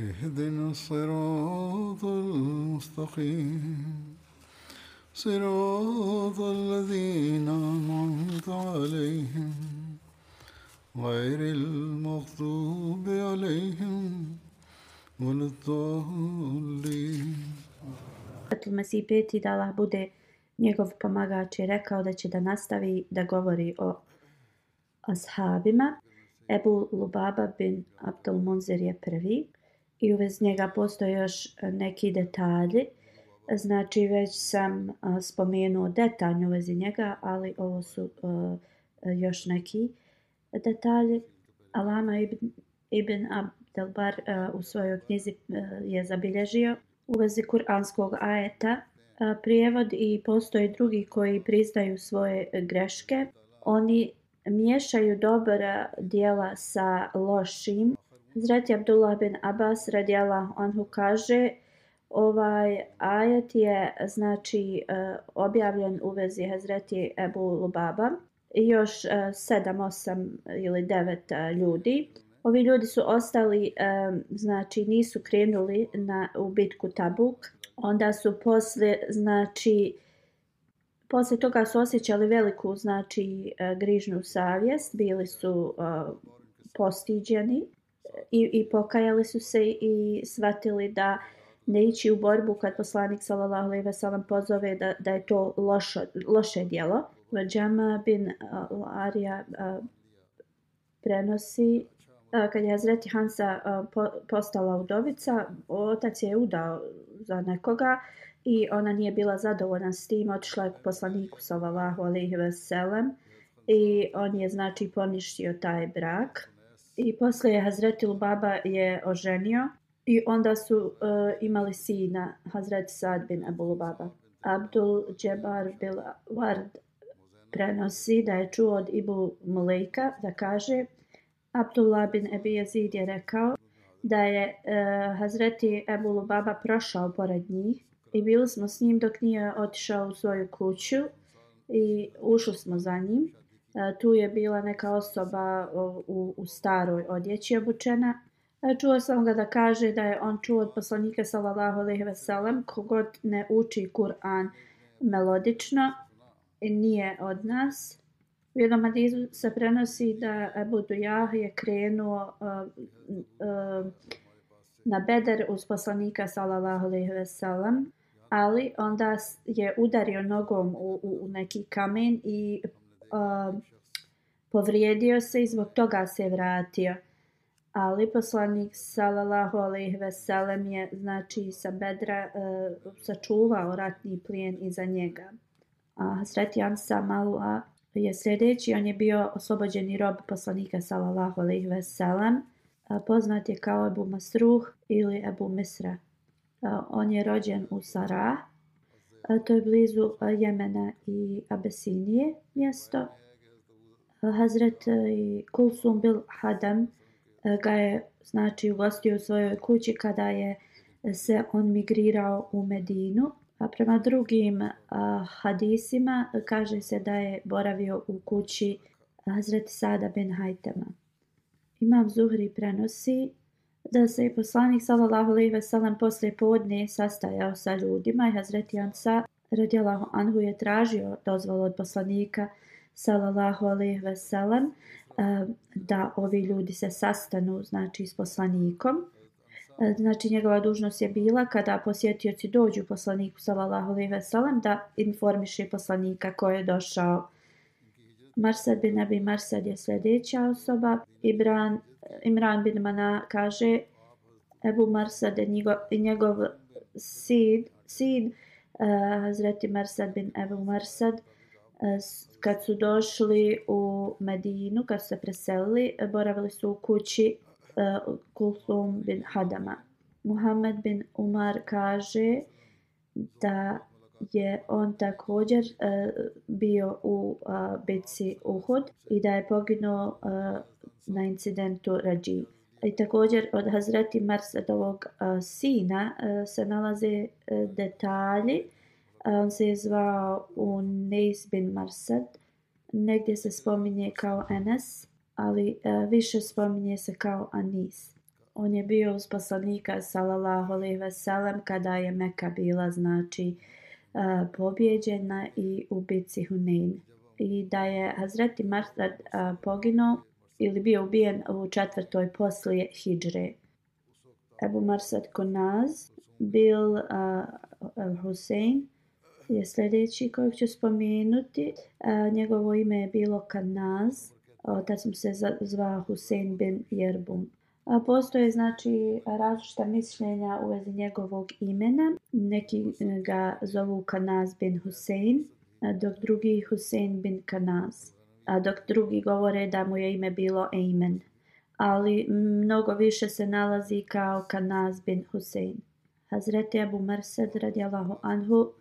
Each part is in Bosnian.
اهدنا الصراط المستقيم صراط الذين أنعمت عليهم غير المغضوب عليهم ولا الضالين Zatim Mesih peti da Allah bude njegov pomagač je rekao da će da nastavi da govori o ashabima. Ebu Lubaba bin Abdul Munzir je prvi i u njega postoje još e, neki detalji. Znači već sam a, spomenuo detaljno u vezi njega, ali ovo su a, još neki detalji. Alama ibn, ibn Abdelbar a, u svojoj knjizi a, je zabilježio u vezi kuranskog ajeta a, prijevod i postoje drugi koji priznaju svoje greške. Oni miješaju dobra dijela sa lošim. Zreti Abdullah bin Abbas radijala onhu kaže ovaj ajet je znači e, objavljen u vezi Hazreti Ebu Lubaba i još e, sedam, osam ili 9 e, ljudi. Ovi ljudi su ostali, znači nisu krenuli na, u bitku Tabuk. Onda su posle, znači, posle toga su osjećali veliku, znači, grižnu savjest. Bili su postiđeni i, i pokajali su se i shvatili da ne ići u borbu kad poslanik sallallahu alejhi ve sellem pozove da da je to loše loše djelo. Vajama bin Arija prenosi kad je Hazreti Hansa postala udovica, otac je udao za nekoga i ona nije bila zadovoljna s tim, otišla je k poslaniku sallallahu alejhi ve sellem i on je znači poništio taj brak. I posle je Hazreti Lubaba je oženio i onda su uh, imali sina Hazreti Sad bin Abu Lubaba. Abdul Džebar bil Ward prenosi da je čuo od Ibu Mulejka da kaže Abdullah bin Ebi Yazid je rekao da je uh, Hazreti Ebu Lubaba prošao pored njih i bili smo s njim dok nije otišao u svoju kuću i ušli smo za njim. E, tu je bila neka osoba u, u staroj odjeći obučena. E, čuo sam ga da kaže da je on čuo od poslanika sallallahu alejhi ve sellem kogod ne uči Kur'an melodično e, nije od nas. U jednom hadisu se prenosi da Abu Dujah je krenuo uh, uh, na beder uz poslanika sallallahu alejhi ve sellem, ali onda je udario nogom u, u, u neki kamen i uh, povrijedio se i zbog toga se vratio. Ali poslanik sallallahu alejhi ve sellem je znači sa bedra uh, sačuvao ratni plijen iza njega. A Hazreti Ansa Malua je sljedeći, on je bio oslobođeni rob poslanika sallallahu alejhi ve sellem, poznat je kao Abu Masruh ili Abu Misra. On je rođen u Sarah, to je blizu Jemena i Abesinije mjesto. Hazret e, Kulsum bil Hadam e, ga je znači ugostio u svojoj kući kada je e, se on migrirao u Medinu A prema drugim a, hadisima kaže se da je boravio u kući Hazret Sada bin Hajtema. Imam Zuhri prenosi da se je poslanik sallallahu alejhi ve sellem posle podne sastajao sa ljudima i Hazreti Ansa radijallahu anhu je tražio dozvolu od poslanika sallallahu alejhi ve sellem eh, da ovi ljudi se sastanu znači s poslanikom eh, Znači njegova dužnost je bila kada posjetioci dođu poslaniku sallallahu alejhi ve sellem da informiše poslanika ko je došao. Marsad bin Abi Marsad je sljedeća osoba. Ibran, Imran bin Mana kaže Ebu Marsad je njegov, njegov sid, sid uh, Hazreti Marsad bin Ebu Marsad uh, kad su došli u Medinu, kad su se preselili, boravili su u kući uh, Kulthum bin Hadama. Muhammed bin Umar kaže da je on također uh, bio u uh, bitci Uhud i da je poginuo uh, na incidentu Rađi. I također od Hazreti Mersedovog uh, sina uh, se nalaze uh, detalji. Uh, on se je zvao Unais bin Marsad. Negdje se spominje kao Enes, ali uh, više spominje se kao Anis. On je bio uz poslanika sallallahu alejhi ve sellem kada je Meka bila znači uh, pobjeđena i u bitci Hunain. I da je Hazreti Marsad poginuo ili bio ubijen u četvrtoj poslije Hidžre. Ebu Marsad Konaz, Bil uh, Hussein je sljedeći kojeg ću spomenuti. Uh, njegovo ime je bilo Kanaz, otac mu se zvao Hussein bin Jerbun. A postoje znači različita mišljenja u vezi njegovog imena. Neki e, ga zovu Kanaz bin Hussein, dok drugi Hussein bin Kanaz a dok drugi govore da mu je ime bilo Ejmen. Ali mnogo više se nalazi kao Kanaz bin Hussein. Hazreti Abu Marsad radijalahu anhu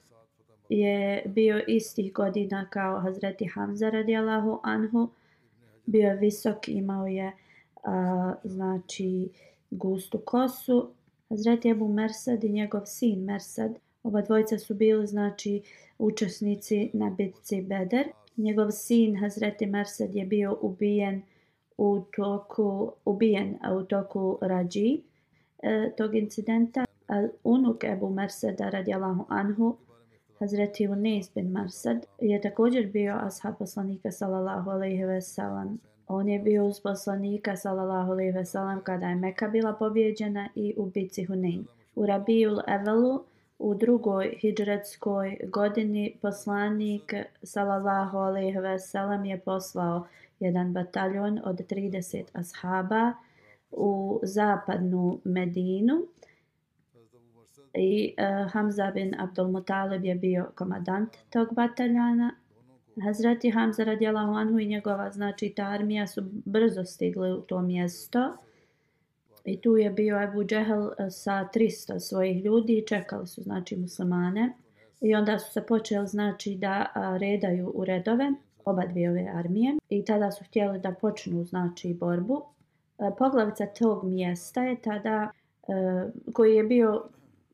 je bio istih godina kao Hazreti Hamza radijalahu anhu. Bio je visok, imao je a, znači gustu kosu. Hazreti Abu Mersad i njegov sin Mersad, oba dvojica su bili znači učesnici na bitci Beder njegov sin Hazreti Mersad je bio ubijen u toku ubijen u toku Rađi e, tog incidenta. A unuk Ebu Marsada radijalahu anhu Hazreti Unis bin Marsad je također bio ashab poslanika sallallahu alaihi ve sellem. On je bio uz poslanika sallallahu alejhi ve sellem kada je Meka bila pobjeđena i u bici Hunain. U Rabiul Evelu U drugoj hidžretskoj godini poslanik sallallahu alejhi ve sellem je poslao jedan bataljon od 30 ashaba u zapadnu Medinu i uh, Hamza bin Abdul Mutalib je bio komandant tog bataljana. Hazreti Hamza radijalahu anhu i njegova znači ta armija su brzo stigli u to mjesto. I tu je bio Abu Džehel e, sa 300 svojih ljudi i čekali su znači muslimane. I onda su se počeli znači da redaju u redove oba dvije ove armije i tada su htjeli da počnu znači borbu. E, poglavica tog mjesta je tada e, koji je bio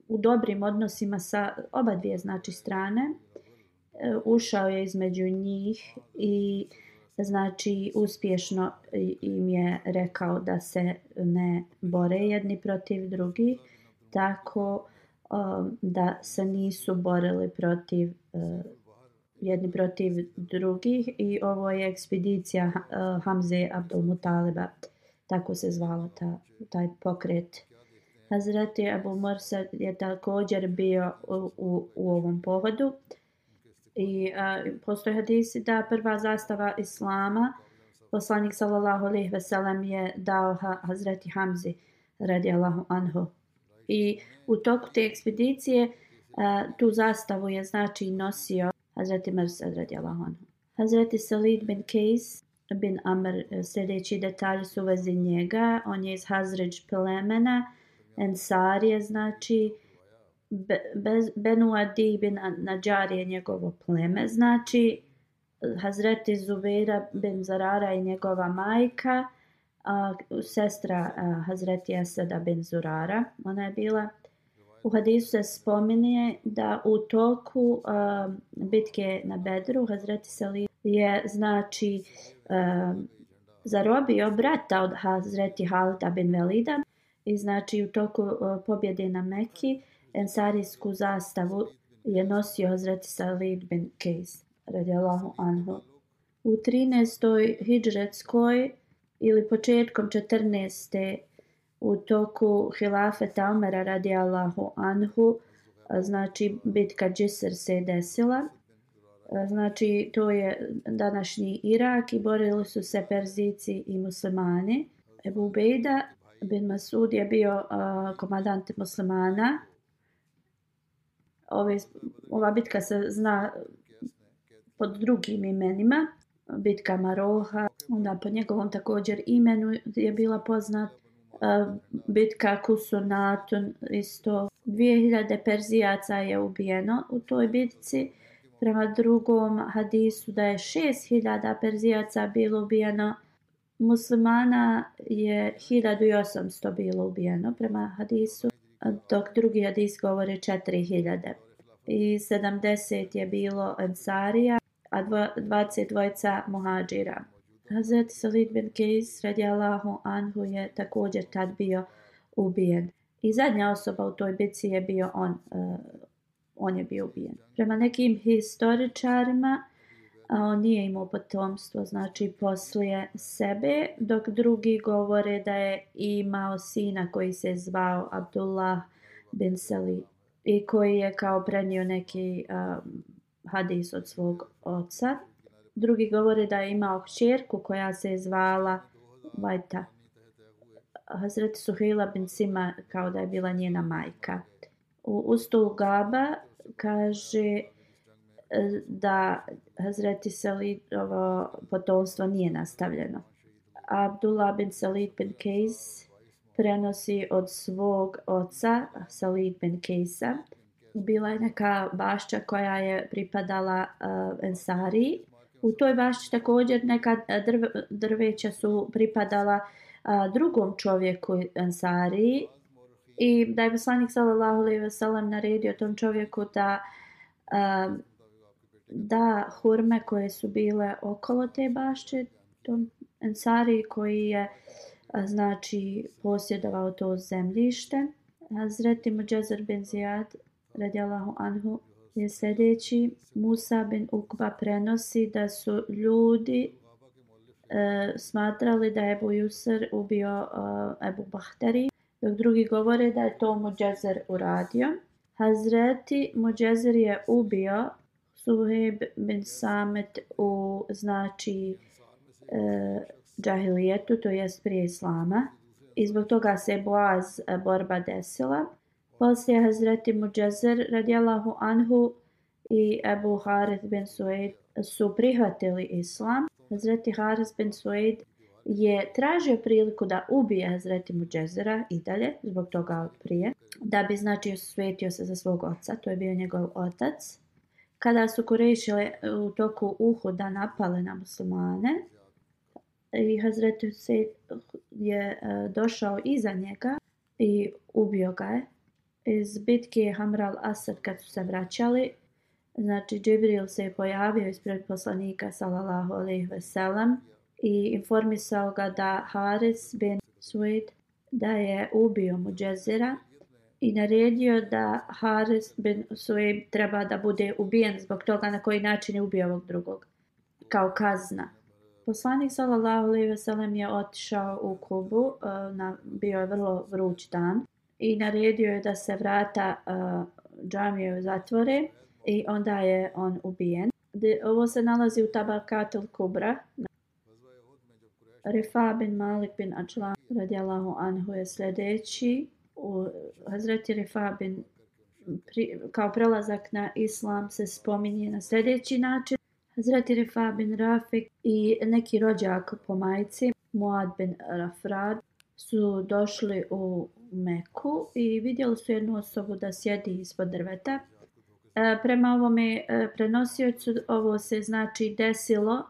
u dobrim odnosima sa oba dvije znači strane E, ušao je između njih i znači uspješno im je rekao da se ne bore jedni protiv drugih tako um, da se nisu borili protiv uh, jedni protiv drugih i ovo je ekspedicija uh, Hamze Abdul Mutaliba tako se zvala ta, taj pokret. Hazreti Abu Mursa je također bio u, u, u ovom povodu. I uh, postoje hadisi da prva zastava Islama, poslanik sallallahu alaihi ve sellem je dao ha, Hazreti Hamzi radijallahu anhu. I u toku te ekspedicije uh, tu zastavu je znači nosio Hazreti Mersad radijallahu anhu. Hazreti Salid bin Kejs bin Amr, e, sljedeći detalji su vezi njega. On je iz Hazređ plemena, Ensarije znači, Be, Benu Adi bin Nadjar je njegovo pleme, znači Hazreti Zubeira bin Zarara i njegova majka, a, sestra a, Hazreti Asada bin Zurara, ona je bila. U hadisu se spominje da u toku a, bitke na Bedru Hazreti Salih je znači a, zarobio brata od Hazreti Halida bin Velida i znači u toku a, pobjede na Mekki ensarijsku zastavu je nosio Hazret Salid bin Kejs, radijallahu anhu. U 13. hijđretskoj ili početkom 14. u toku hilafeta Omera radijallahu anhu, znači bitka Džisr se desila. Znači to je današnji Irak i borili su se Perzici i muslimani. Ebu Bejda bin Masud je bio uh, komadant muslimana. Ove, ova bitka se zna pod drugim imenima. Bitka Maroha, onda po njegovom također imenu je bila poznat bitka Kusunatun isto 2000 Perzijaca je ubijeno u toj bitci prema drugom hadisu da je 6000 Perzijaca bilo ubijeno muslimana je 1800 bilo ubijeno prema hadisu dok drugi hadis govori 4000 i 70 je bilo Ensarija a 22 muhađira Hazret Salid bin Kejs radijallahu anhu je također tad bio ubijen. I zadnja osoba u toj bici je bio on, uh, on je bio ubijen. Prema nekim historičarima a on nije imao potomstvo, znači poslije sebe, dok drugi govore da je imao sina koji se zvao Abdullah bin Salih i koji je kao prenio neki um, hadis od svog oca. Drugi govore da je imao kćerku koja se je zvala Vajta. Hazret Suhila bin Sima kao da je bila njena majka. U Ustul Gaba kaže da Hazreti Salidovo potomstvo nije nastavljeno. Abdullah bin Salid bin Kejs prenosi od svog oca Salid bin Kejsa. Bila je neka bašća koja je pripadala uh, Ensari. U toj bašći također neka e, drv, drveća su pripadala uh, drugom čovjeku Ensari i da je poslanik sallallahu alejhi ve sellem naredio tom čovjeku da uh, da hurme koje su bile okolo te bašće tom Ensari koji je a, znači posjedovao to zemljište Hazreti Muđezir bin Zijad radijallahu anhu je sljedeći. Musa bin Ukba prenosi da su ljudi e, smatrali da je Ebu Jusr ubio e, Ebu Bahtari, dok drugi govore da je to Muđezer uradio. Hazreti Muđezer je ubio Suheb bin Samet u znači e, džahilijetu, to jest prije Islama. I zbog toga se Boaz e, borba desila. Poslije Hazreti Muđezer radijallahu anhu i Ebu Harith bin Sued su prihvatili islam. Hazreti Harith bin Sued je tražio priliku da ubije Hazreti Muđezera i dalje, zbog toga prije, da bi znači osvetio se za svog oca, to je bio njegov otac. Kada su Kurešile e, u toku Uhuda napale na muslimane, i Hazreti Hussein je e, došao iza njega i ubio ga je. Iz bitke Hamral Asad kad su se vraćali, znači Džibril se je pojavio ispred poslanika sallallahu alejhi ve sellem i informisao ga da Haris bin Suid da je ubio Muđezira i naredio da Haris bin Suid treba da bude ubijen zbog toga na koji način je ubio ovog drugog kao kazna. Poslanik sallallahu alejhi ve sellem je otišao u Kubu, e, na, bio je vrlo vruć dan i naredio je da se vrata uh, džamije zatvore i onda je on ubijen. De, ovo se nalazi u Tabakatul Kubra. Rifa bin Malik bin Ačlan radijallahu anhu je sljedeći. U Hazreti Refa bin pri, kao prelazak na islam se spominje na sljedeći način. Hazreti Refa bin Rafik i neki rođak po majci Muad bin Rafrad su došli u Meku i vidjeli su jednu osobu da sjedi ispod drveta. E, prema ovome e, prenosiocu ovo se znači desilo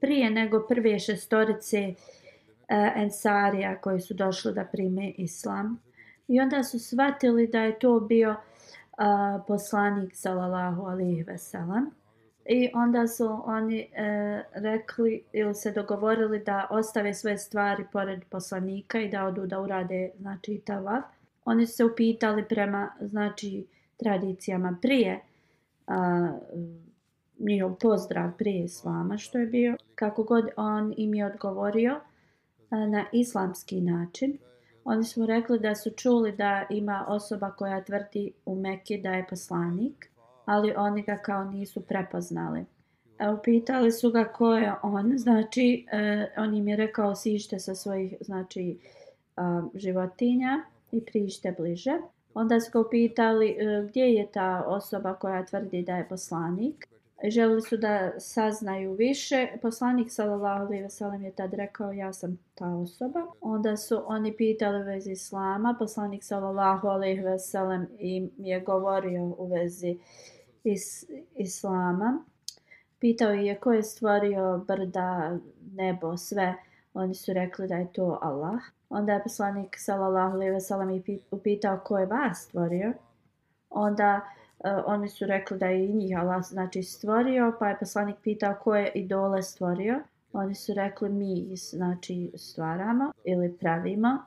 prije nego prve šestorice e, ensarija koji su došli da prime islam. I onda su shvatili da je to bio uh, poslanik sallallahu alaihi veselam. I onda su oni e, rekli ili se dogovorili da ostave sve stvari pored poslanika i da odu da urade znači tavaf. Oni su se upitali prema znači tradicijama prije a, njihov pozdrav prije islama što je bio. Kako god on im je odgovorio a, na islamski način. Oni su rekli da su čuli da ima osoba koja tvrdi u Mekki da je poslanik, ali oni ga kao nisu prepoznali. E, upitali su ga ko je on, znači e, on im je rekao sište sa svojih znači, a, životinja i prište bliže. Onda su ga upitali e, gdje je ta osoba koja tvrdi da je poslanik. Želili su da saznaju više. Poslanik sallallahu alejhi ve sellem je tad rekao ja sam ta osoba. Onda su oni pitali u vezi islama. Poslanik sallallahu alejhi ve sellem im je govorio u vezi is, islama. Pitao je ko je stvorio brda, nebo, sve. Oni su rekli da je to Allah. Onda je poslanik sallallahu alejhi ve sellem upitao ko je vas stvorio. Onda uh, Eh, oni su rekli da je i njih Allah znači stvorio, pa je poslanik pitao ko je idole stvorio. Oni su rekli mi znači stvaramo ili pravimo.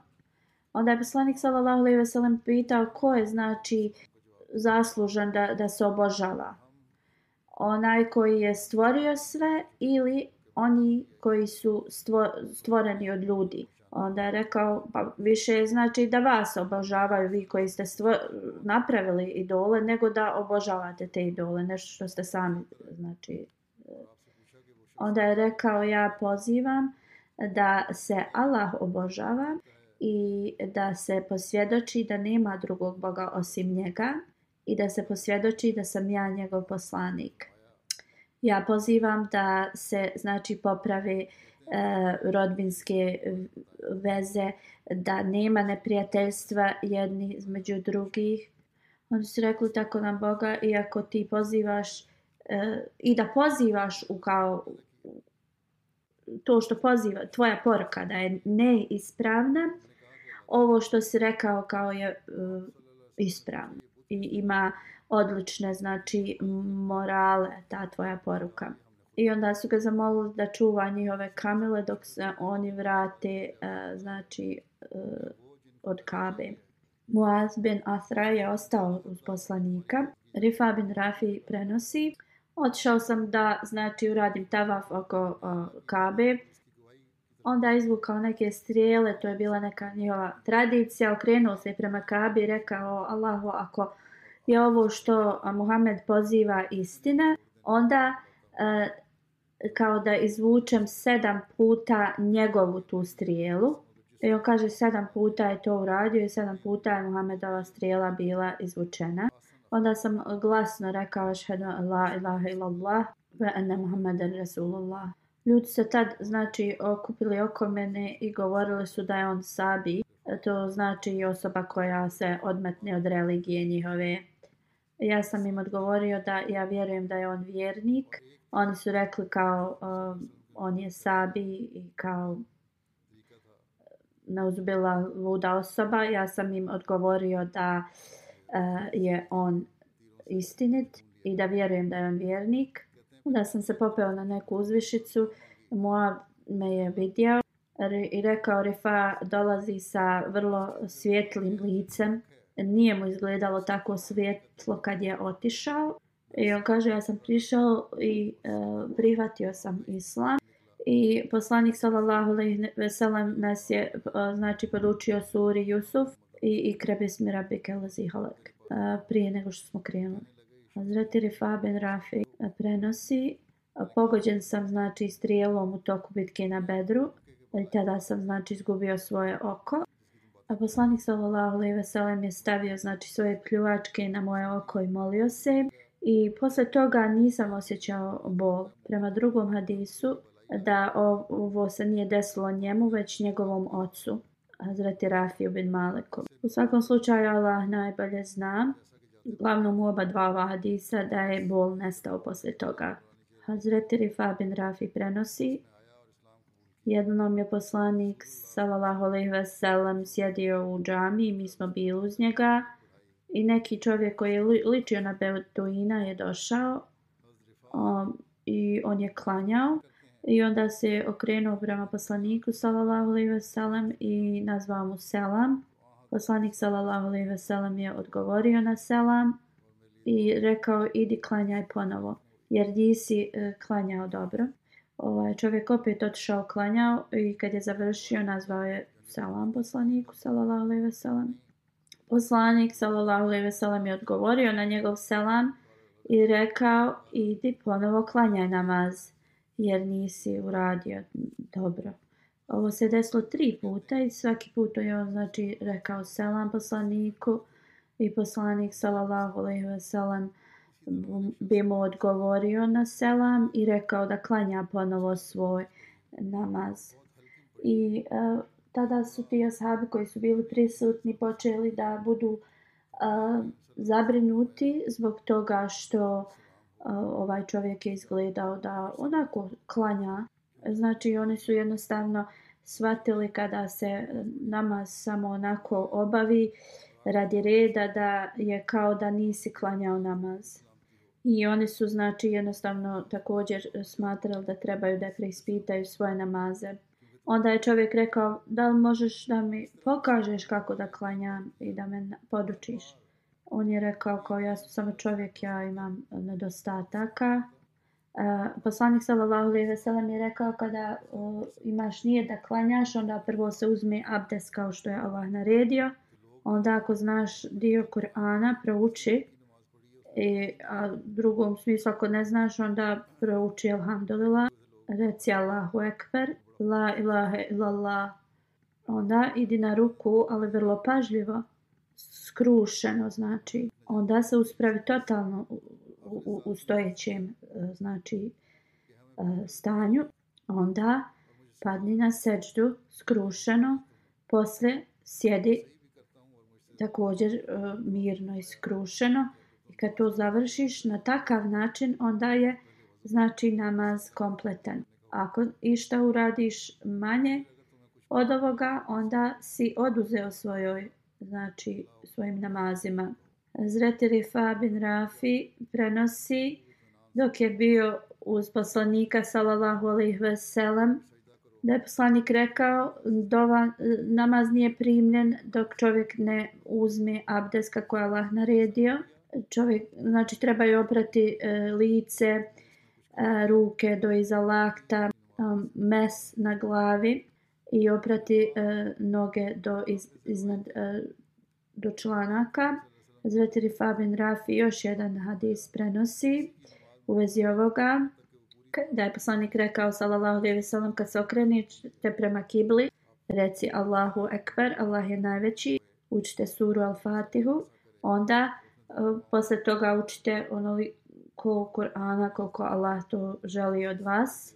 Onda je poslanik sallallahu alejhi ve sellem pitao ko je znači zaslužan da da se obožava. Onaj koji je stvorio sve ili oni koji su stvoreni od ljudi. Onda je rekao, pa više znači da vas obožavaju vi koji ste stvo, napravili idole, nego da obožavate te idole, nešto što ste sami, znači. Onda je rekao, ja pozivam da se Allah obožava i da se posvjedoči da nema drugog Boga osim njega i da se posvjedoči da sam ja njegov poslanik. Ja pozivam da se znači popravi E, rodbinske veze, da nema neprijateljstva jedni između drugih. Oni su rekli tako na Boga, iako ti pozivaš e, i da pozivaš u kao to što poziva, tvoja poruka da je neispravna, ovo što si rekao kao je uh, ispravno i ima odlične znači morale ta tvoja poruka. I onda su ga zamolili da čuva njihove kamile dok se oni vrate uh, znači uh, od Kabe. Muaz bin Asra je ostao uz poslanika. Rifa bin Rafi prenosi. Otišao sam da znači uradim tavaf oko uh, Kabe. Onda je izvukao neke strijele, to je bila neka njihova tradicija. Okrenuo se prema Kabe i rekao Allahu ako je ovo što Muhammed poziva istina, onda uh, kao da izvučem sedam puta njegovu tu strijelu. I on kaže sedam puta je to uradio i sedam puta je Muhammedova strijela bila izvučena. Onda sam glasno rekao šhedu la ilaha illallah ve ene Muhammeden Rasulullah. Ljudi se tad znači okupili oko mene i govorili su da je on sabi. To znači osoba koja se odmetne od religije njihove. Ja sam im odgovorio da ja vjerujem da je on vjernik oni su rekli kao um, on je sabi i kao neuzbila luda osoba. Ja sam im odgovorio da uh, je on istinit i da vjerujem da je on vjernik. Onda sam se popeo na neku uzvišicu. moja me je vidio i rekao Rifa dolazi sa vrlo svjetlim licem. Nije mu izgledalo tako svjetlo kad je otišao. I on kaže, ja sam prišao i uh, prihvatio sam islam. I poslanik sallallahu alejhi ve sellem nas je uh, znači podučio suri Yusuf i i krebe smira bekelazi halak. Uh, prije nego što smo krenuli. Hazreti Rifa ben Rafi prenosi pogođen sam znači strijelom u toku bitke na Bedru. I tada sam znači izgubio svoje oko. A poslanik sallallahu alejhi ve sellem je stavio znači svoje pljuvačke na moje oko i molio se. I posle toga nisam osjećao bol. Prema drugom hadisu da ovo se nije desilo njemu, već njegovom ocu, Hazreti Rafiju bin Maleku. U svakom slučaju Allah najbolje zna, glavnom u oba dva hadisa, da je bol nestao posle toga. Hazreti Rifa bin Rafi prenosi, jednom je poslanik sallallahu alejhi ve sellem sjedio u džami i mi smo bili uz njega i neki čovjek koji je ličio na Beduina je došao um, i on je klanjao i onda se okrenuo prema poslaniku sallallahu alejhi ve sellem i nazvao mu selam. Poslanik sallallahu alejhi ve sellem je odgovorio na selam i rekao idi klanjaj ponovo jer nisi e, klanjao dobro. Ovaj čovjek opet otišao klanjao i kad je završio nazvao je selam poslaniku sallallahu alejhi ve sellem. Poslanik sallallahu alejhi ve sellem je odgovorio na njegov selam i rekao idi ponovo klanjaj namaz jer nisi uradio dobro. Ovo se desilo tri puta i svaki put je on znači rekao selam poslaniku i poslanik sallallahu alejhi ve sellem bi mu odgovorio na selam i rekao da klanja ponovo svoj namaz. I uh, tada su ti ashabi koji su bili prisutni počeli da budu uh, zabrinuti zbog toga što uh, ovaj čovjek je izgledao da onako klanja. Znači oni su jednostavno shvatili kada se namaz samo onako obavi radi reda da je kao da nisi klanjao namaz. I oni su znači jednostavno također smatrali da trebaju da preispitaju svoje namaze. Onda je čovjek rekao da li možeš da mi pokažeš kako da klanjam i da me podučiš. On je rekao kao ja sam samo čovjek, ja imam nedostataka. E, poslanik sallallahu alejhi ve sellem je rekao kada o, imaš nije da klanjaš, onda prvo se uzme abdest kao što je Allah naredio. Onda ako znaš dio Kur'ana, prouči I, a drugom smislu, ako ne znaš, onda prouči Alhamdulillah, reci Allahu Ekber, La ilaha illallah. Onda idi na ruku, ali vrlo pažljivo, skrušeno, znači. Onda se uspravi totalno u, u, u stojećem, e, znači, e, stanju. Onda padni na seđdu, skrušeno, posle sjedi također e, mirno i skrušeno I kad to završiš na takav način, onda je znači namaz kompletan. Ako išta uradiš manje od ovoga, onda si oduzeo svojoj, znači svojim namazima. Zretiri Fabin Rafi prenosi dok je bio uz poslanika sallallahu alejhi ve sellem da je poslanik rekao dova, namaz nije primljen dok čovjek ne uzme abdes kako je Allah naredio čovjek, znači treba je oprati e, lice, E, ruke do iza lakta, e, mes na glavi i oprati e, noge do iz, iznad do članaka. Zvetiri Fabin Rafi još jedan hadis prenosi u vezi ovoga da je poslanik rekao sallallahu alejhi ve sellem kad se okrenete prema kibli reci Allahu ekber Allah je najveći učite suru al-Fatihu onda posle toga učite onoliko Kur'ana koliko Allah to želi od vas.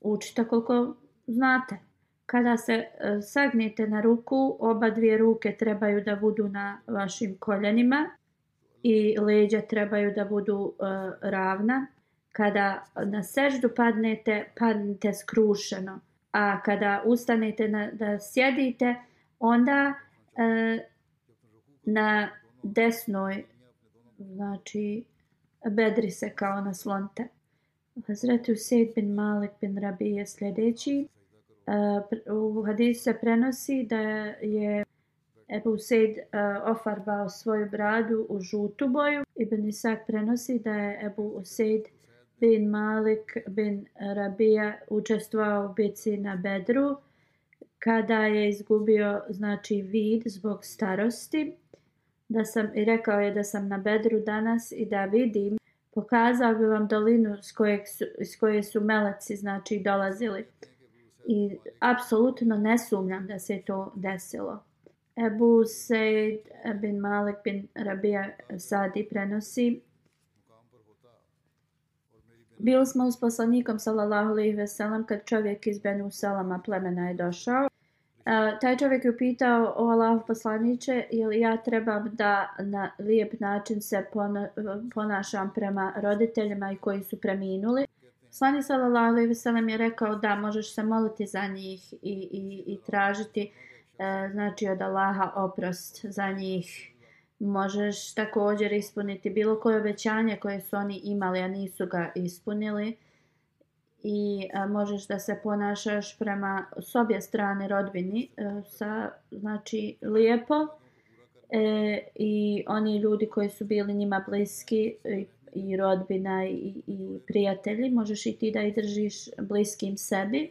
Učite koliko znate. Kada se e, sagnete na ruku, oba dvije ruke trebaju da budu na vašim koljenima i leđa trebaju da budu uh, ravna. Kada na seždu padnete, padnete skrušeno. A kada ustanete na, da sjedite, onda uh, na desnoj, znači, bedri se kao na slonte. Hazreti Usaid bin Malik bin Rabi je sljedeći. E, u hadisu se prenosi da je Ebu Usaid e, ofarbao svoju bradu u žutu boju. Ibn Isak prenosi da je Ebu Usaid bin Malik bin Rabija učestvovao u bici na Bedru kada je izgubio znači vid zbog starosti da sam i rekao je da sam na bedru danas i da vidim pokazao bi vam dolinu s koje su, s koje su meleci znači dolazili. I apsolutno ne sumnjam da se to desilo. Ebu Sejd bin Malik bin Rabija Sadi prenosi Bili smo s poslanikom sallallahu alejhi ve sellem kad čovjek iz Benu Salama plemena je došao. Uh, taj čovjek je upitao o Allah poslaniće ili ja trebam da na lijep način se pona, ponašam prema roditeljima i koji su preminuli. Slani sallallahu alejhi ve sellem je rekao da možeš se moliti za njih i, i, i tražiti e, znači od Allaha oprost za njih. Možeš također ispuniti bilo koje obećanje koje su oni imali a nisu ga ispunili. I a, možeš da se ponašaš prema s obje strane rodbini a, sa znači lijepo e, i oni ljudi koji su bili njima bliski i, i rodbina i, i prijatelji možeš i ti da ih držiš bliskim sebi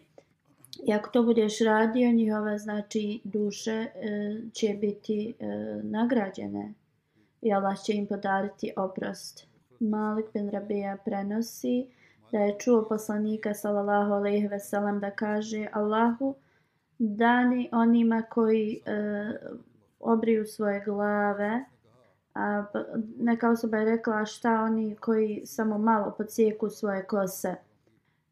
I ako to budeš radio, njihove znači duše e, će biti e, nagrađene i Allah će im podariti oprost. Malik bin Rabija prenosi da je čuo poslanika sallallahu alejhi ve sellem da kaže Allahu dani onima koji e, obriju svoje glave a neka osoba je rekla šta oni koji samo malo podsijeku svoje kose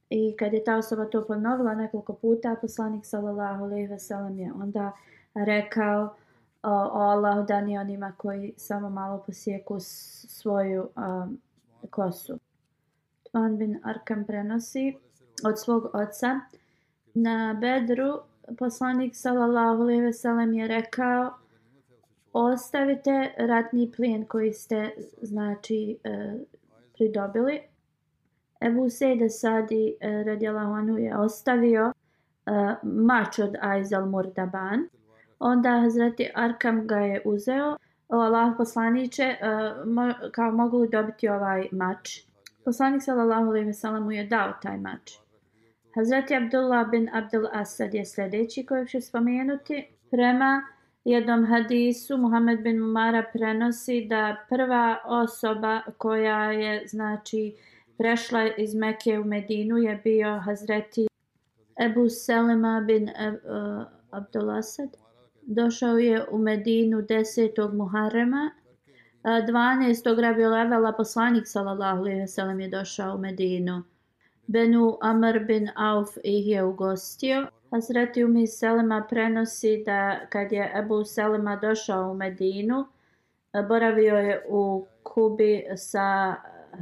i kad je ta osoba to ponovila nekoliko puta poslanik sallallahu alejhi ve sellem je onda rekao o, o Allahu dani onima koji samo malo posjeku svoju um, kosu. Tman bin Arkam prenosi od svog oca na Bedru poslanik sallallahu alejhi ve sellem je rekao ostavite ratni plijen koji ste znači e, pridobili. Ebu Sejde Sadi e, radijalahu anhu je ostavio e, mač od Aizal Murdaban. Onda Hazreti Arkam ga je uzeo. Allah poslaniće, e, mo, kao mogu dobiti ovaj mač? Poslanik sallallahu alejhi ve sellem mu je dao taj mač. Hazreti Abdullah bin Abdul Asad je sljedeći kojeg ću spomenuti. Prema jednom hadisu Muhammed bin Mumara prenosi da prva osoba koja je znači prešla iz Mekke u Medinu je bio Hazreti Ebu Selema bin uh, Abdul Asad. Došao je u Medinu 10. Muharrema. 12. Rabiul Levela poslanik sallallahu alejhi ve sellem je došao u Medinu. Benu Amr bin Auf ih je ugostio. Hazreti Umi Selema prenosi da kad je Ebu Selema došao u Medinu, boravio je u Kubi sa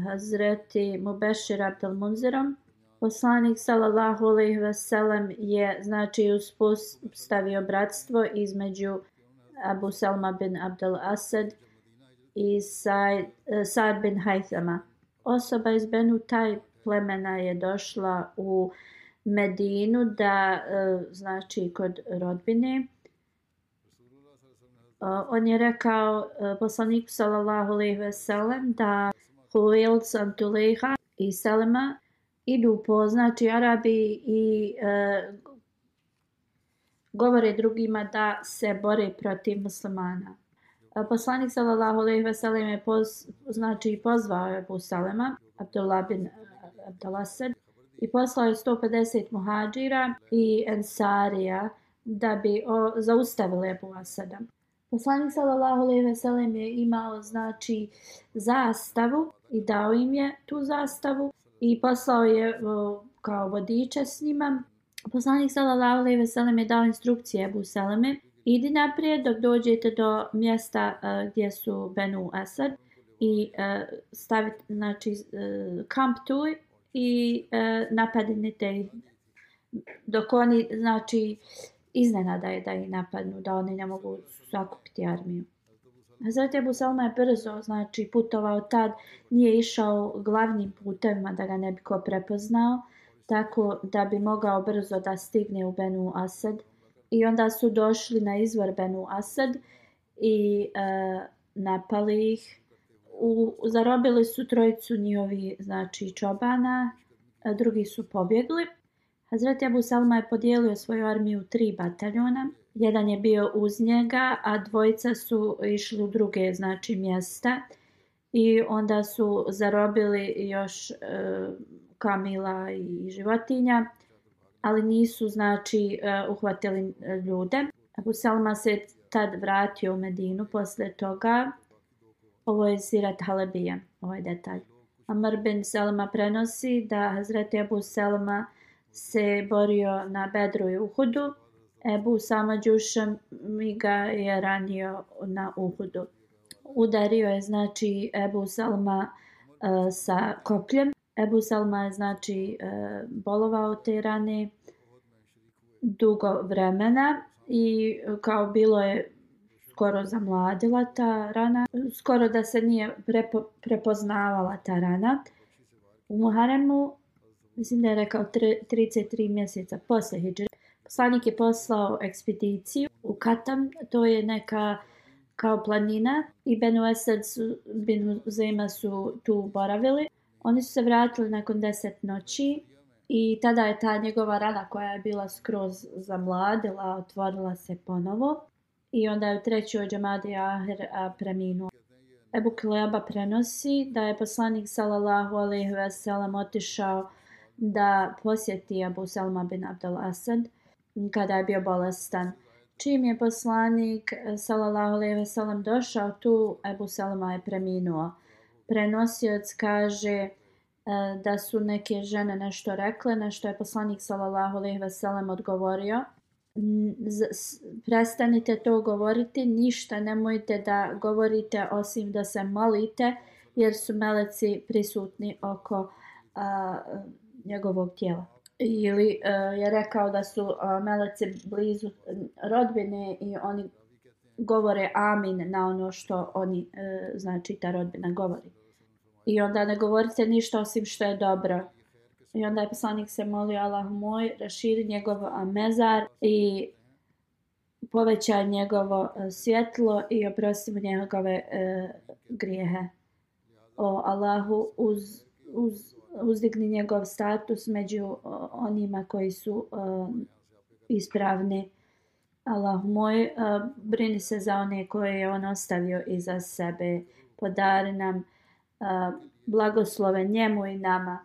Hazreti Mubešir Abdel Munzirom. Poslanik sallallahu alejhi ve sellem je znači uspostavio bratstvo između Abu Salma bin Abdel Asad i eh, Sa'ad bin Haythama. Osoba iz Benu Taj plemena je došla u Medinu da eh, znači kod rodbine eh, on je rekao poslaniku sallallahu alejhi ve sellem da Huwail Santuleha i Selema idu po znači Arabi i e, govore drugima da se bore protiv muslimana. Poslanik sallallahu alejhi ve sellem je poz, znači pozvao Abu Salema Abdullah bin eh, Abdalasad i poslao je 150 muhađira i ensarija da bi o, zaustavili Ebu Asada. Poslanik sallallahu alejhi ve sellem je imao znači zastavu i dao im je tu zastavu i poslao je o, kao vodiča s njima. Poslanik sallallahu alejhi ve sellem je dao instrukcije Abu Seleme idi naprijed dok dođete do mjesta uh, gdje su Benu Asad i e, uh, stavite znači uh, kamp tu i uh, napadnite ih. Dok oni znači iznenada je da ih napadnu da oni ne mogu zakupiti armiju. Hazreti Abu Salma je brzo znači putovao tad nije išao glavnim putevima da ga ne bi ko prepoznao tako da bi mogao brzo da stigne u Benu Asad i onda su došli na izvor Benu Asad i e, napali ih u, zarobili su trojicu njihovi znači čobana, a drugi su pobjegli. Hazreti Abu Salma je podijelio svoju armiju u tri bataljona. Jedan je bio uz njega, a dvojica su išli u druge znači mjesta i onda su zarobili još e, kamila i životinja, ali nisu znači e, uhvatili e, ljude. Abu Salma se tad vratio u Medinu posle toga Ovo je Sirat Halebija, ovaj detalj. Amr bin Selma prenosi da Hazreti Ebu Selma se borio na Bedru i Uhudu. Ebu Sama Đušam mi ga je ranio na Uhudu. Udario je znači Ebu Salma uh, sa kopljem. Ebu Salma je znači uh, bolovao te rane dugo vremena i e, kao bilo je skoro zamladila ta rana, skoro da se nije prepo, prepoznavala ta rana. U Muharemu, mislim da je rekao 33 mjeseca posle Hidžre, poslanik je poslao ekspediciju u Katam, to je neka kao planina i Benu Esed su, Benu Zema su tu boravili. Oni su se vratili nakon deset noći I tada je ta njegova rana koja je bila skroz zamladila, otvorila se ponovo. I onda je u trećoj džamadi Ahir preminuo. Ebu Kileba prenosi da je poslanik sallallahu alaihi ve sellem otišao da posjeti Abu Salma bin Abdel Asad kada je bio bolestan. Čim je poslanik e, sallallahu alaihi ve sellem došao tu, Abu Salma je preminuo. Prenosioc kaže E, da su neke žene nešto rekle, nešto je poslanik sallallahu alejhi ve sellem odgovorio. Prestanite to govoriti, ništa nemojte da govorite osim da se molite, jer su meleci prisutni oko a, njegovog tijela. Ili a, je rekao da su a, meleci blizu rodbine i oni govore amin na ono što oni, a, znači ta rodbina govori. I onda ne govorite ništa osim što je dobro. I onda je poslanik se molio Allah moj, raširi njegov mezar i povećaj njegovo e, svjetlo i oprosti mu njegove e, grijehe. O Allahu uz, uz, uzdigni njegov status među onima koji su e, ispravni. Allah moj, e, brini se za one koje je on ostavio iza sebe. Podari nam blagoslove njemu i nama.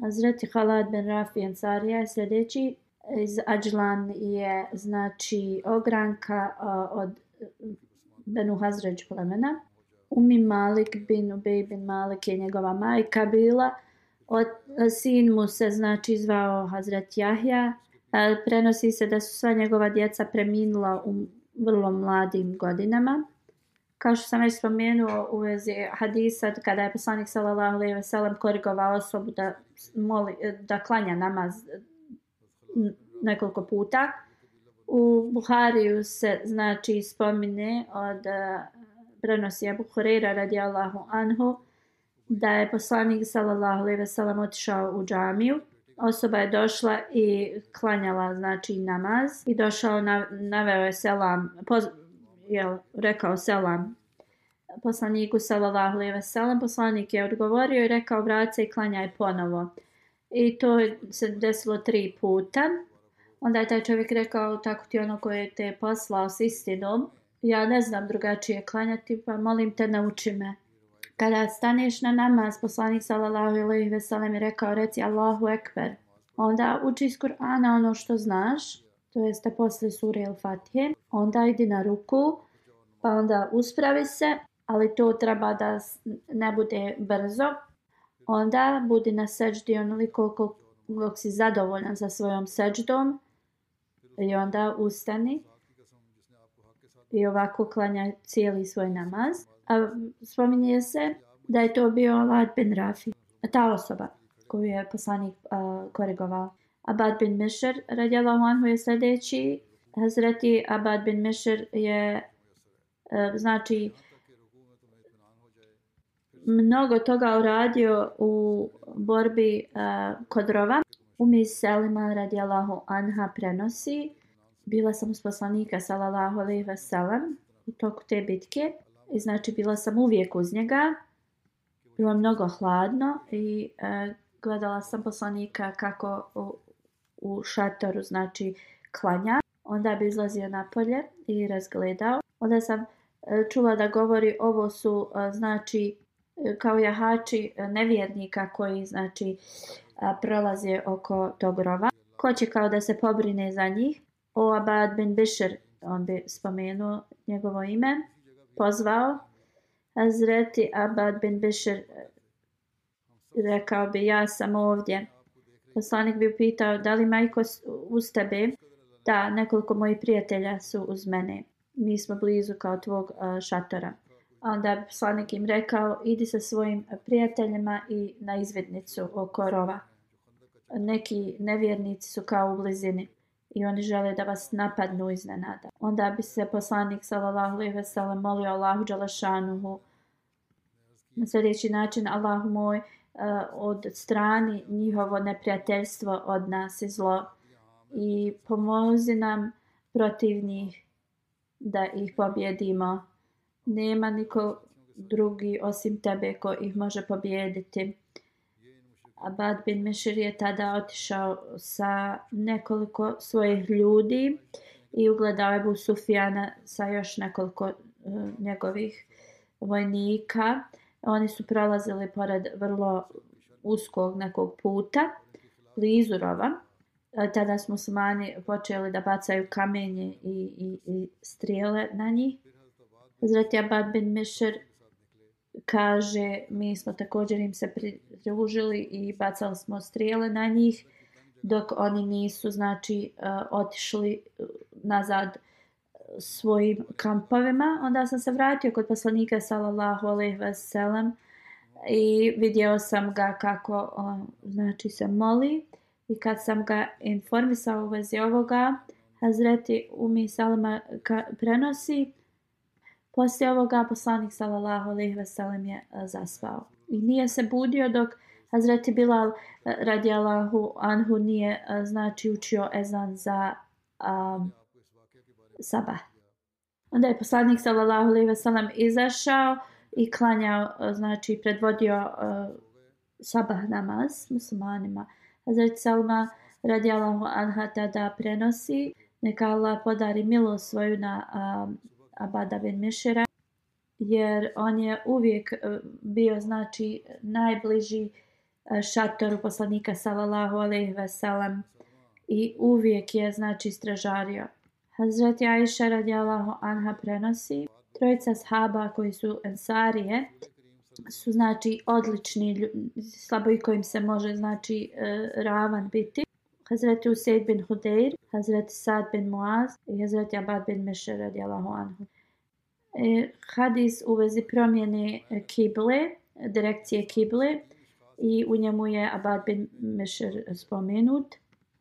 Hazreti Halad bin Rafi Ansarija je sljedeći iz Ađlan je znači ogranka od Benu Hazređ plemena. Umi Malik bin Ubej bin Malik je njegova majka bila. Od, sin mu se znači zvao Hazret Jahja. Prenosi se da su sva njegova djeca preminula u vrlo mladim godinama kao što sam već spomenuo u vezi hadisa kada je poslanik sallallahu alejhi ve sellem korigovao osobu da moli da klanja namaz nekoliko puta u Buhariju se znači spomine od eh, prenosi Abu Hurajra radijallahu anhu da je poslanik sallallahu alejhi ve sellem otišao u džamiju. Osoba je došla i klanjala znači namaz i došao na naveo je selam poz, je rekao selam poslaniku sallallahu alejhi ve sellem. Poslanik je odgovorio i rekao vrati se i klanjaj ponovo. I to se desilo tri puta. Onda je taj čovjek rekao tako ti ono koje te poslao s istinom ja ne znam drugačije klanjati pa molim te nauči me. Kada staneš na namaz poslanik sallallahu alejhi ve sellem je rekao reci Allahu ekber. Onda uči iz Kur'ana ono što znaš to jeste posle sure El-Fatihe, onda idi na ruku, pa onda uspravi se, ali to treba da ne bude brzo. Onda budi na seđdi onoliko koliko si zadovoljan sa svojom seđdom i onda ustani i ovako klanja cijeli svoj namaz. A spominje se da je to bio Abad bin Rafi, ta osoba koju je poslanik uh, korigovao. Abad bin Mišer, radijalahu anhu, je sljedeći. Hazreti Abad bin Mišer je, e, znači, mnogo toga uradio u borbi uh, kod rova. Umi Selima radijalahu anha prenosi. Bila sam uz poslanika sallallahu alaihi ve sellem u toku te bitke. I znači bila sam uvijek uz njega. Bilo mnogo hladno i uh, gledala sam poslanika kako u, šatoru znači klanja. Onda bi izlazio napolje i razgledao. Onda sam e, čula da govori ovo su e, znači e, kao jahači nevjernika koji znači prolaze oko tog rova. Ko će kao da se pobrine za njih? O Abad bin Bishr, on bi spomenuo njegovo ime, pozvao. Azreti Abad bin Bishr rekao bi ja sam ovdje. Poslanik bi pitao da li majko uz tebe? Da, nekoliko mojih prijatelja su uz mene. Mi smo blizu kao tvog šatora onda bi poslanik im rekao idi sa svojim prijateljima i na izvednicu oko rova. Neki nevjernici su kao u blizini i oni žele da vas napadnu iznenada. Onda bi se poslanik sallallahu alejhi ve sellem molio Allahu dželešanuhu na sljedeći način Allahu moj Eh, od strani njihovo neprijateljstvo od nas i zlo i pomozi nam protiv njih da ih pobjedimo nema niko drugi osim tebe ko ih može pobijediti. Abad bin Mešir je tada otišao sa nekoliko svojih ljudi i ugledao Ebu Sufijana sa još nekoliko uh, njegovih vojnika. Oni su prolazili pored vrlo uskog nekog puta, blizu rova. E, tada smo smani počeli da bacaju kamenje i, i, i strijele na njih. Hazreti Abad bin Mešer kaže, mi smo također im se pridružili i bacali smo strijele na njih, dok oni nisu, znači, e, otišli e, nazad svojim kampovima. Onda sam se vratio kod poslanika, sallallahu alaihi ve sellem, i vidio sam ga kako on, znači, se moli. I kad sam ga informisao u vezi ovoga, Hazreti Umi Salama prenosi, Poslije ovoga poslanik sallallahu alejhi ve sellem je a, zaspao. I nije se budio dok Hazreti Bilal radijalahu radijallahu anhu nije a, znači učio ezan za a, sabah. Onda je poslanik sallallahu alejhi ve sellem izašao i klanjao e, znači predvodio uh, sabah namaz muslimanima. Hazret Salma radijallahu anha tada prenosi neka Allah podari milost svoju na um, Abada bin Mishira jer on je uvijek e, bio znači najbliži šatoru poslanika sallallahu alejhi ve sellem i uvijek je znači stražario. Hazreti Aisha radijallahu anha prenosi trojica sahaba koji su ensarije su znači odlični slabo i kojim se može znači e, ravan biti. Hazreti Usaid bin Hudeir, Hazreti Sad bin Muaz i Hazreti Abad bin Mešer radijalahu anhu. E, hadis u vezi promjene kible, direkcije kible i u njemu je Abad bin Mešer spomenut.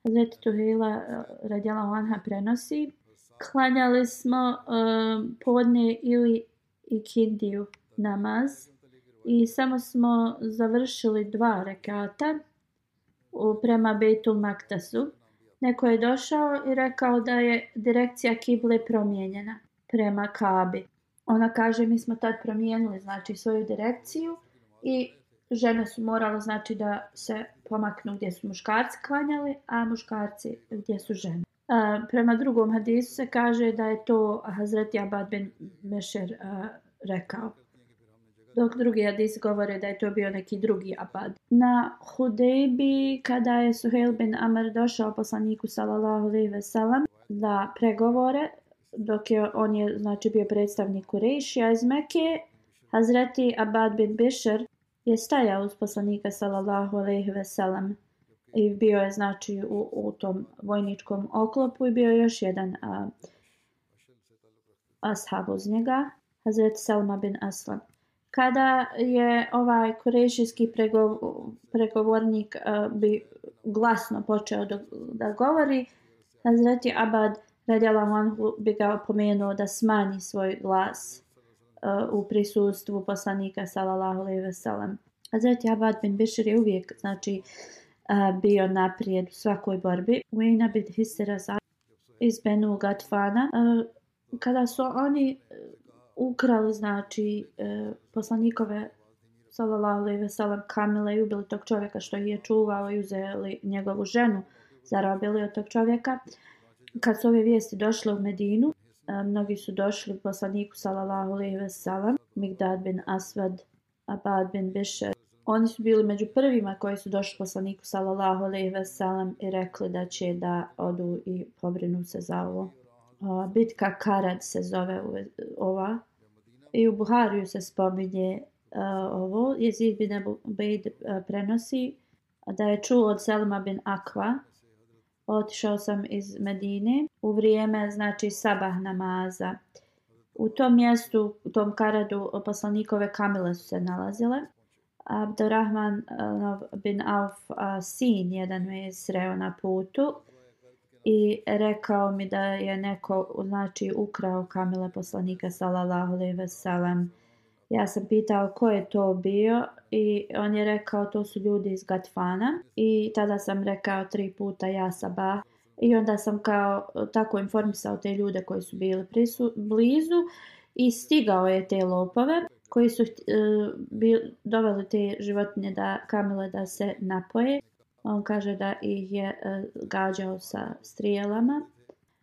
Hazreti Tuhila e, radijalahu anha prenosi. Klanjali smo um, podne ili ikindiju namaz i samo smo završili dva rekata prema Betul Maktasu. Neko je došao i rekao da je direkcija kible promijenjena prema Kabi. Ona kaže mi smo tad promijenili znači svoju direkciju i žene su morale znači da se pomaknu gdje su muškarci klanjali, a muškarci gdje su žene. A, prema drugom hadisu se kaže da je to Hazreti Abad bin Mešer a, rekao dok drugi hadis govore da je to bio neki drugi abad. Na Hudejbi, kada je Suhail bin Amr došao poslaniku sallallahu alejhi ve sellem da pregovore, dok je on je znači bio predstavnik Kurejšija iz Mekke, Hazreti Abad bin Bishr je stajao uz poslanika sallallahu alejhi ve sellem i bio je znači u, u tom vojničkom oklopu i bio je još jedan a, ashab uz njega, Hazret Salma bin Aslam kada je ovaj kurešijski pregovornik uh, bi glasno počeo da, da govori, Hazreti Abad radijalahu Manhu bi ga opomenuo da smanji svoj glas uh, u prisustvu poslanika sallallahu alejhi ve sellem. Hazreti Abad bin Bishr je uvijek znači uh, bio naprijed u svakoj borbi. Uina bin Hisra iz Benu Gatfana. Kada su oni e, ukrali znači e, poslanikove sallallahu alejhi ve sellem kamile i ubili tog čovjeka što je čuvao i uzeli njegovu ženu zarobili od tog čovjeka kad su ove vijesti došle u Medinu e, mnogi su došli poslaniku sallallahu alejhi ve sellem Migdad bin Aswad Abad bin Bishr oni su bili među prvima koji su došli poslaniku sallallahu alejhi ve sellem i rekli da će da odu i pobrinu se za ovo bitka Karad se zove ova. I u Buhariju se spominje uh, ovo. Jezid bin Abu Bejd uh, prenosi da je čuo od Selma bin Akva. Otišao sam iz Medine u vrijeme znači sabah namaza. U tom mjestu, u tom Karadu, poslanikove kamile su se nalazile. Abdurrahman bin Auf sin jedan me je sreo na putu i rekao mi da je neko znači ukrao kamile poslanika sallallahu alejhi ve sellem. Ja sam pitao ko je to bio i on je rekao to su ljudi iz Gatfana i tada sam rekao tri puta ja sabah i onda sam kao tako informisao te ljude koji su bili prisu, blizu i stigao je te lopove koji su uh, bi, doveli te životinje da kamile da se napoje. On kaže da ih je uh, gađao sa strijelama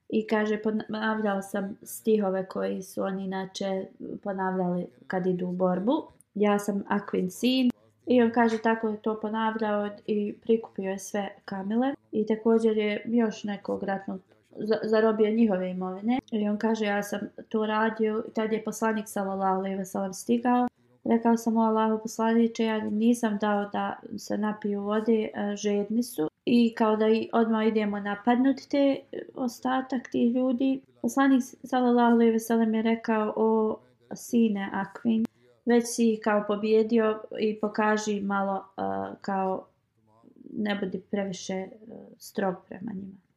i kaže ponavljao sam stihove koji su oni inače ponavljali kad idu u borbu. Ja sam Aquin sin i on kaže tako je to ponavljao i prikupio je sve kamile i također je još nekog ratnog zarobio njihove imovine. I on kaže ja sam to radio i tad je poslanik sallallahu alejhi ve sellem stigao. Rekao sam o Allahu poslaniče, ja nisam dao da se napiju vode, žedni su. I kao da odmah idemo napadnuti te e, ostatak tih ljudi. Poslanik sallallahu alejhi ve sellem je rekao o sine Akvin, već si kao pobjedio i pokaži malo uh, kao ne budi previše uh, strog prema njima.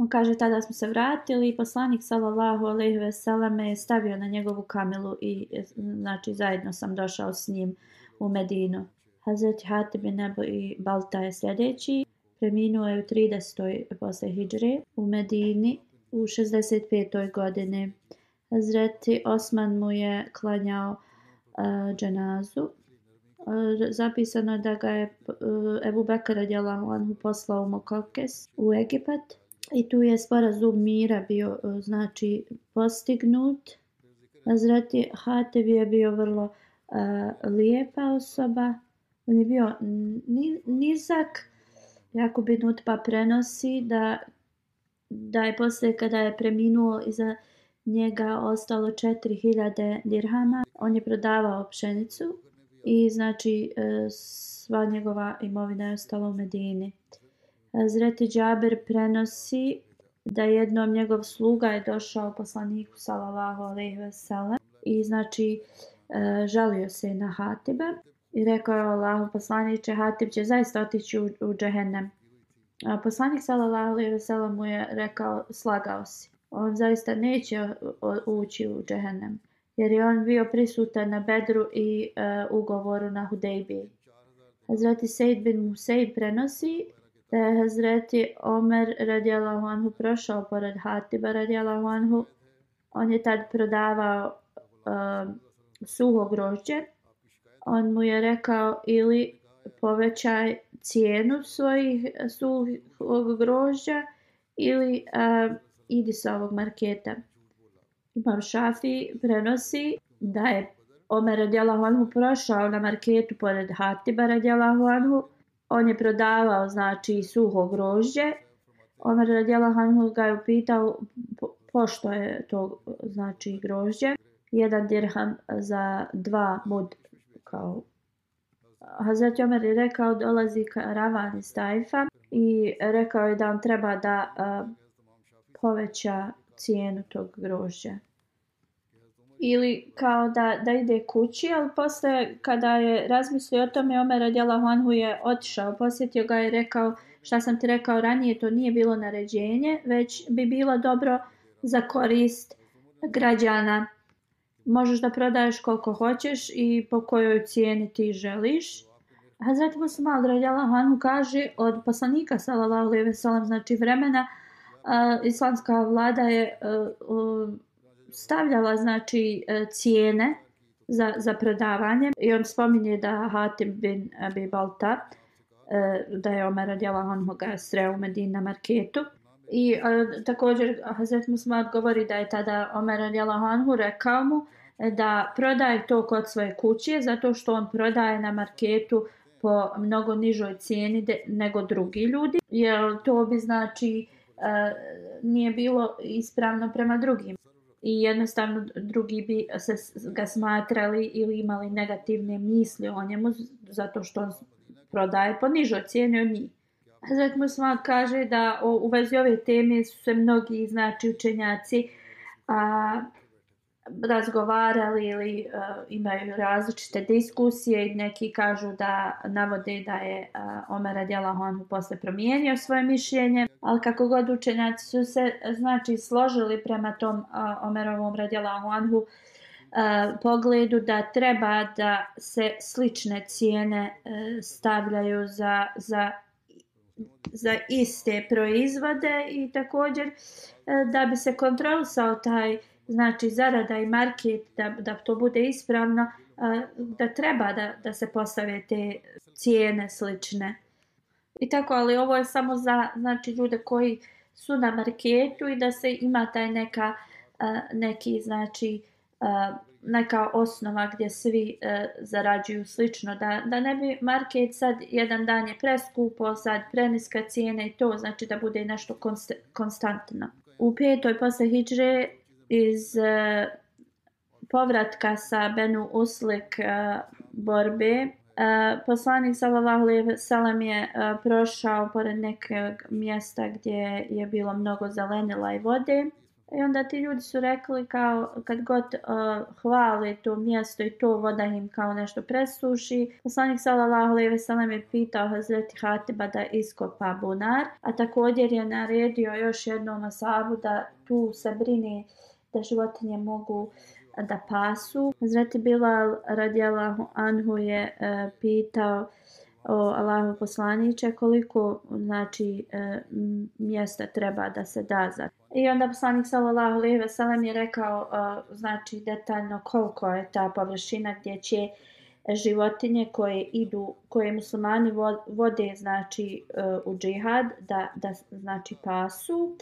On kaže tada smo se vratili i poslanik sallallahu alaihi ve sellem je stavio na njegovu kamilu i e, znači zajedno sam došao s njim u Medinu. Hazreti Hatib bin Nebo i Balta je sljedeći. Preminuo je u 30. posle Hidžre u Medini u 65. godine. Hazreti Osman mu je klanjao uh, dženazu. Uh, zapisano je da ga je uh, Ebu Bekara radijalahu anhu poslao u Mokokes u Egipat i tu je sporazum mira bio e, znači postignut. Hazreti Hatev je bio vrlo uh, lijepa osoba. On je bio nizak. Jako bi pa prenosi da, da je posle kada je preminuo iza njega ostalo 4000 dirhama. On je prodavao pšenicu i znači e, sva njegova imovina je ostala u Medini. Zreti Džaber prenosi da jednom njegov sluga je došao poslaniku sallallahu alejhi ve sellem i znači e, žalio se na Hatiba i rekao je Allahu poslanice Hatib će zaista otići u, u džehennem. A poslanik sallallahu alejhi ve sellem mu je rekao slagao si. On zaista neće ući u džehennem jer je on bio prisutan na Bedru i uh, ugovoru na Hudejbi. Hazreti Sejd bin Museid prenosi da je Hazreti Omer radijalahu anhu prošao pored Hatiba radijalahu anhu. On je tad prodavao uh, suho grožđe. On mu je rekao ili povećaj cijenu svojih suhog grožđa ili uh, idi sa ovog marketa. Imam Šafi prenosi da je Omer radijalahu anhu prošao na marketu pored Hatiba radijalahu anhu on je prodavao znači suho grožđe. Omer radijala Hanhu ga je upitao pošto je to znači grožđe. Jedan dirham za dva mud kao Hazret Omer je rekao dolazi karavan iz Tajfa i rekao je da on treba da uh, poveća cijenu tog grožđa ili kao da, da ide kući, ali posle kada je razmislio o tome, Omer Adjela Huanhu je otišao, posjetio ga i rekao šta sam ti rekao ranije, to nije bilo naređenje, već bi bilo dobro za korist građana. Možeš da prodaješ koliko hoćeš i po kojoj cijeni ti želiš. Hazreti Musamad Radjala Huanhu kaže od poslanika sallallahu alaihi ve sellem znači vremena uh, islamska vlada je uh, uh, stavljala znači e, cijene za, za prodavanje. I on spominje da Hatim bin Abi Balta e, da je Omer radijala on ga sreo u Medina marketu. I e, također Hazret Musmad govori da je tada Omer radijala Anhu rekao mu da prodaje to kod svoje kuće zato što on prodaje na marketu po mnogo nižoj cijeni de, nego drugi ljudi. Jer to bi znači e, nije bilo ispravno prema drugim? I jednostavno drugi bi se ga smatrali ili imali negativne misli o njemu zato što on prodaje po nižoj cijeni od njih. Hazret Musman kaže da u vezi ove teme su se mnogi znači učenjaci a, razgovarali ili uh, imaju različite diskusije i neki kažu da navode da je uh, Omer Adjelahonu posle promijenio svoje mišljenje, ali kako god učenjaci su se znači složili prema tom uh, Omerovom Radjelahonhu uh, pogledu da treba da se slične cijene uh, stavljaju za, za za iste proizvode i također da bi se kontrolisao taj znači zarada i market da, da to bude ispravno da treba da, da se postave te cijene slične. I tako, ali ovo je samo za znači, ljude koji su na marketu i da se ima taj neka, neki, znači, neka osnova gdje svi zarađuju slično. Da, da ne bi market sad jedan dan je preskupo, sad preniska cijena i to znači da bude nešto konst, konstantno. U petoj posle Hidžre iz eh, povratka sa Benu Uslik eh, borbe. Eh, poslanik sallallahu alejhi ve sellem je prošao pored nekog mjesta gdje je bilo mnogo zelenila i vode. I onda ti ljudi su rekli kao kad god uh, hvale to mjesto i to voda im kao nešto presuši. Poslanik sallallahu alejhi ve sellem je pitao Hazreti Hatiba da iskopa bunar, a također je naredio još jednom asabu da tu se brine da životinje mogu eh, da pasu. Zrati Bilal radijallahu anhu je e, pitao o Allahu poslaniće koliko znači e, mjesta treba da se da za. I onda poslanik sallallahu alejhi ve sellem je rekao e, znači detaljno koliko je ta površina gdje će životinje koje idu koje muslimani vode znači e, u džihad da da znači pasu.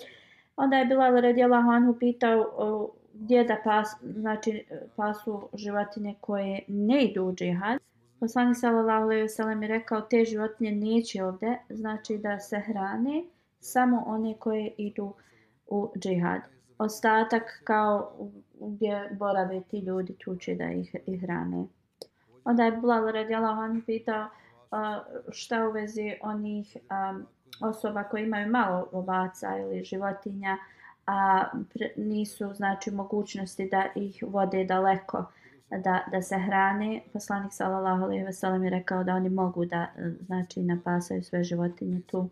Onda je Bilal radijallahu anhu pitao gdje da pas, znači, pasu životinje koje ne idu u džihad. Poslani sallallahu alejhi ve sellem je rekao te životinje neće ovdje, znači da se hrane samo one koje idu u džihad. Ostatak kao gdje borave ti ljudi tu će da ih, ih hrane. Onda je Bilal radijallahu anhu pitao uh, šta u vezi onih um, osoba koje imaju malo ovaca ili životinja a a nisu znači mogućnosti da ih vode daleko da, da se hrane. Poslanik sallallahu alejhi ve sellem je rekao da oni mogu da znači napasaju sve životinje tu.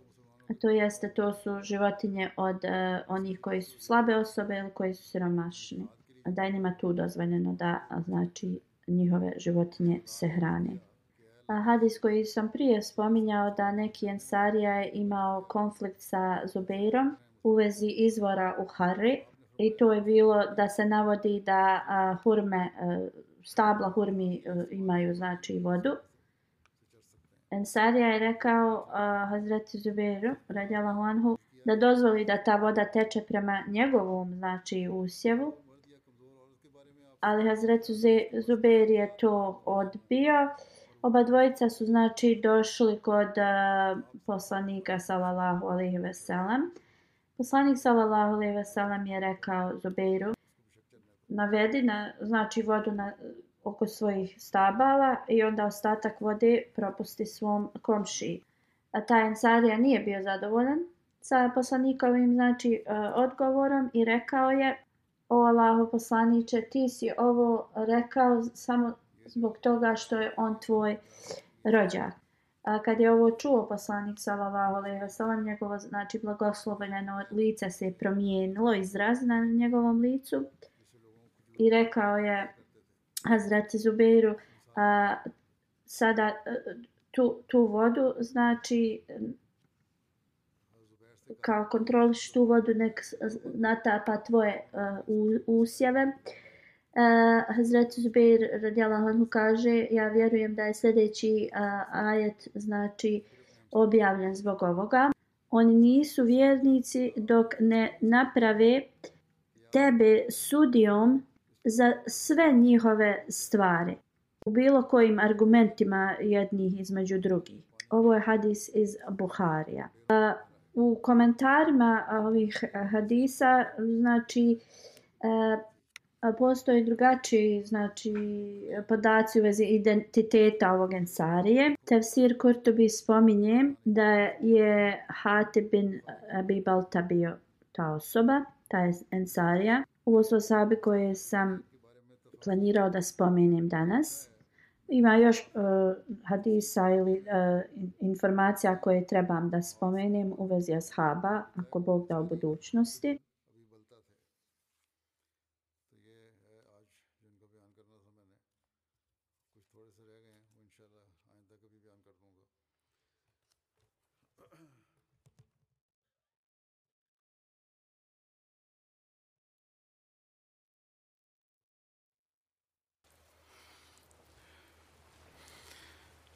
A to jeste to su životinje od uh, onih koji su slabe osobe ili koji su siromašni. Da je njima tu dozvoljeno da znači njihove životinje se hrane. A hadis koji sam prije spominjao da neki ensarija je imao konflikt sa Zubeirom u vezi izvora u Harri i to je bilo da se navodi da a, hurme, a, stabla hurmi a, imaju znači vodu. Ensarija je rekao a, Hazreti Zubeiru, radijalahu anhu, da dozvoli da ta voda teče prema njegovom znači usjevu. Ali Hazreti Zubeir je to odbio. Oba dvojica su znači došli kod uh, poslanika sallallahu alejhi ve sellem. Poslanik sallallahu alejhi ve sellem je rekao Zubeiru navedi na znači vodu na oko svojih stabala i onda ostatak vode propusti svom komšiji. A taj Ansarija nije bio zadovoljan sa poslanikovim znači e, odgovorom i rekao je o Allahu poslanice ti si ovo rekao samo zbog toga što je on tvoj rođak. A kad je ovo čuo poslanik sallallahu alejhi ve sellem njegovo znači blagoslovljeno lice se promijenilo izraz na njegovom licu i rekao je Hazrat Zubeiru a, sada e, tu, tu vodu znači kao kontroliš tu vodu nek natapa tvoje uh, usjeve Uh, Hazret Zubair radijallahu anhu kaže ja vjerujem da je sljedeći uh, ajet znači objavljen zbog ovoga. Oni nisu vjernici dok ne naprave tebe sudijom za sve njihove stvari. U bilo kojim argumentima jednih između drugih. Ovo je hadis iz Buharija. Uh, u komentarima ovih hadisa znači uh, postoje drugačiji znači podaci u vezi identiteta ovog ensarije. Tefsir Kurtobi spominje da je Hatib bin Abi Balta bio ta osoba, ta ensarija. Ovo su osobe koje sam planirao da spomenem danas. Ima još uh, hadisa ili uh, informacija koje trebam da spomenem u vezi ashaba, ako Bog da u budućnosti.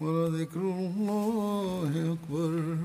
ولذكر الله أكبر